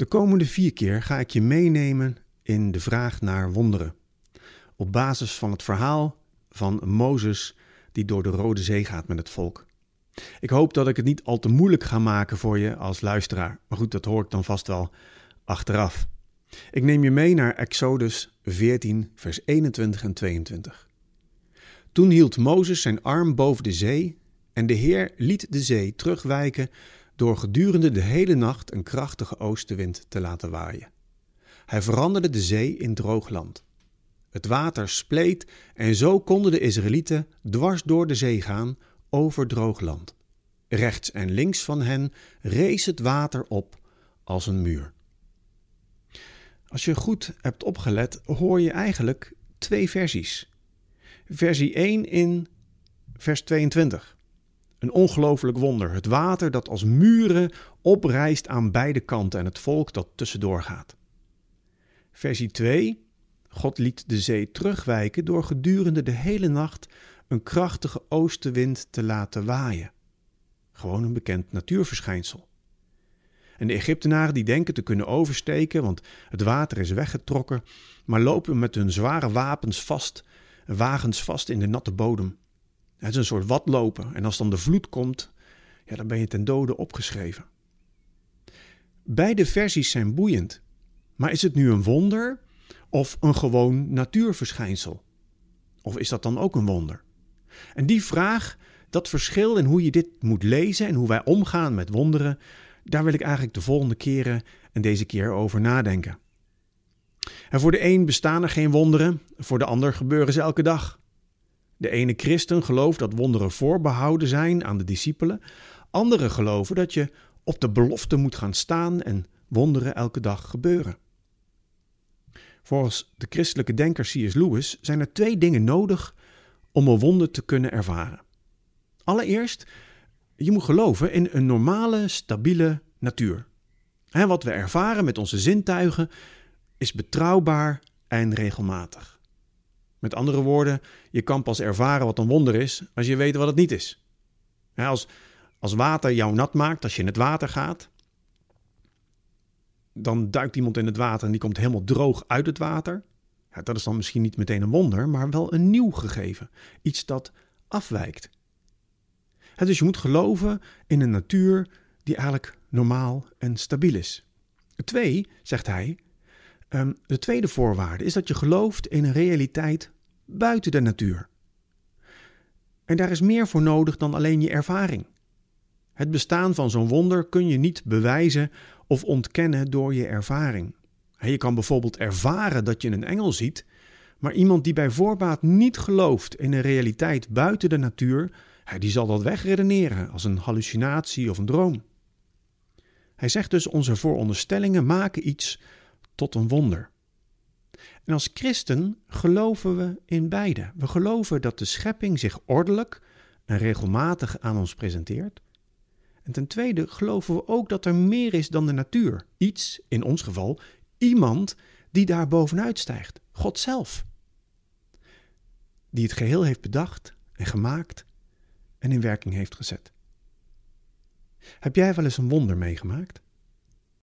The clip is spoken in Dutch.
De komende vier keer ga ik je meenemen in de vraag naar wonderen. Op basis van het verhaal van Mozes die door de Rode Zee gaat met het volk. Ik hoop dat ik het niet al te moeilijk ga maken voor je als luisteraar. Maar goed, dat hoor ik dan vast wel achteraf. Ik neem je mee naar Exodus 14, vers 21 en 22. Toen hield Mozes zijn arm boven de zee en de Heer liet de zee terugwijken door gedurende de hele nacht een krachtige oostenwind te laten waaien. Hij veranderde de zee in droog land. Het water spleet en zo konden de Israëlieten dwars door de zee gaan over droog land. Rechts en links van hen rees het water op als een muur. Als je goed hebt opgelet, hoor je eigenlijk twee versies. Versie 1 in vers 22. Een ongelooflijk wonder. Het water dat als muren oprijst aan beide kanten en het volk dat tussendoor gaat. Versie 2. God liet de zee terugwijken door gedurende de hele nacht een krachtige oostenwind te laten waaien. Gewoon een bekend natuurverschijnsel. En de Egyptenaren die denken te kunnen oversteken, want het water is weggetrokken, maar lopen met hun zware wapens vast, wagens vast in de natte bodem. Het is een soort watlopen en als dan de vloed komt, ja, dan ben je ten dode opgeschreven. Beide versies zijn boeiend, maar is het nu een wonder of een gewoon natuurverschijnsel? Of is dat dan ook een wonder? En die vraag, dat verschil in hoe je dit moet lezen en hoe wij omgaan met wonderen, daar wil ik eigenlijk de volgende keren en deze keer over nadenken. En voor de een bestaan er geen wonderen, voor de ander gebeuren ze elke dag. De ene christen gelooft dat wonderen voorbehouden zijn aan de discipelen, anderen geloven dat je op de belofte moet gaan staan en wonderen elke dag gebeuren. Volgens de christelijke denker C.S. Lewis zijn er twee dingen nodig om een wonder te kunnen ervaren. Allereerst, je moet geloven in een normale, stabiele natuur. En wat we ervaren met onze zintuigen is betrouwbaar en regelmatig. Met andere woorden, je kan pas ervaren wat een wonder is als je weet wat het niet is. Als, als water jou nat maakt, als je in het water gaat, dan duikt iemand in het water en die komt helemaal droog uit het water. Ja, dat is dan misschien niet meteen een wonder, maar wel een nieuw gegeven. Iets dat afwijkt. dus je moet geloven in een natuur die eigenlijk normaal en stabiel is. Twee, zegt hij, um, de tweede voorwaarde is dat je gelooft in een realiteit buiten de natuur. En daar is meer voor nodig dan alleen je ervaring. Het bestaan van zo'n wonder kun je niet bewijzen of ontkennen door je ervaring. Je kan bijvoorbeeld ervaren dat je een engel ziet, maar iemand die bij voorbaat niet gelooft in een realiteit buiten de natuur, die zal dat wegredeneren als een hallucinatie of een droom. Hij zegt dus: onze vooronderstellingen maken iets tot een wonder. En als christen geloven we in beide. We geloven dat de schepping zich ordelijk en regelmatig aan ons presenteert. En ten tweede geloven we ook dat er meer is dan de natuur. Iets, in ons geval, iemand die daar bovenuit stijgt. God zelf. Die het geheel heeft bedacht en gemaakt en in werking heeft gezet. Heb jij wel eens een wonder meegemaakt?